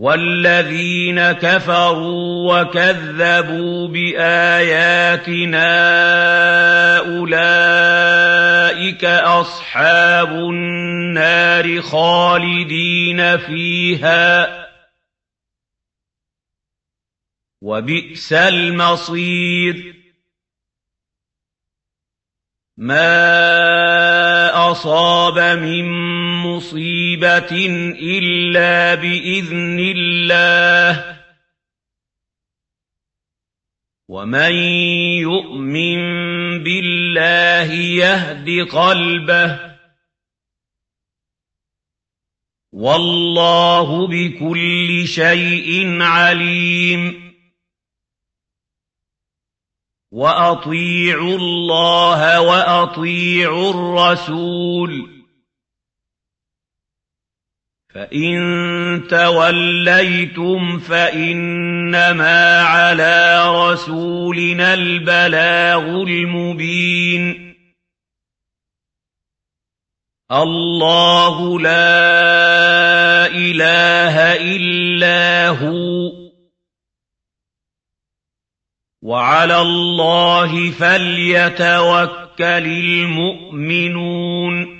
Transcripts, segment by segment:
والذين كفروا وكذبوا بآياتنا أولئك أصحاب النار خالدين فيها وبئس المصير ما أصاب من مصيبة إلا بإذن الله ومن يؤمن بالله يهد قلبه والله بكل شيء عليم وأطيعوا الله وأطيعوا الرسول فإن توليتم فإنما على رسولنا البلاغ المبين الله لا إله إلا هو وعلى الله فليتوكل المؤمنون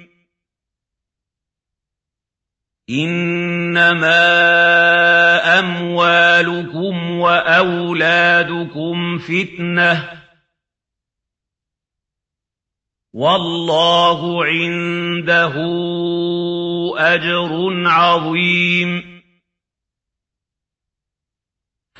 إِنَّمَا أَمْوَالُكُمْ وَأَوْلَادُكُمْ فِتْنَةٌ. وَاللَّهُ عِندَهُ أَجْرٌ عَظِيمٌ.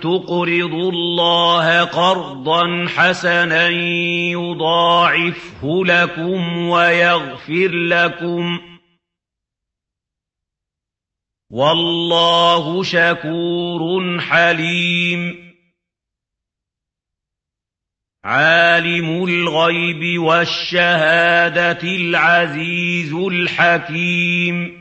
تقرضوا الله قرضا حسنا يضاعفه لكم ويغفر لكم. والله شكور حليم. عالم الغيب والشهادة العزيز الحكيم.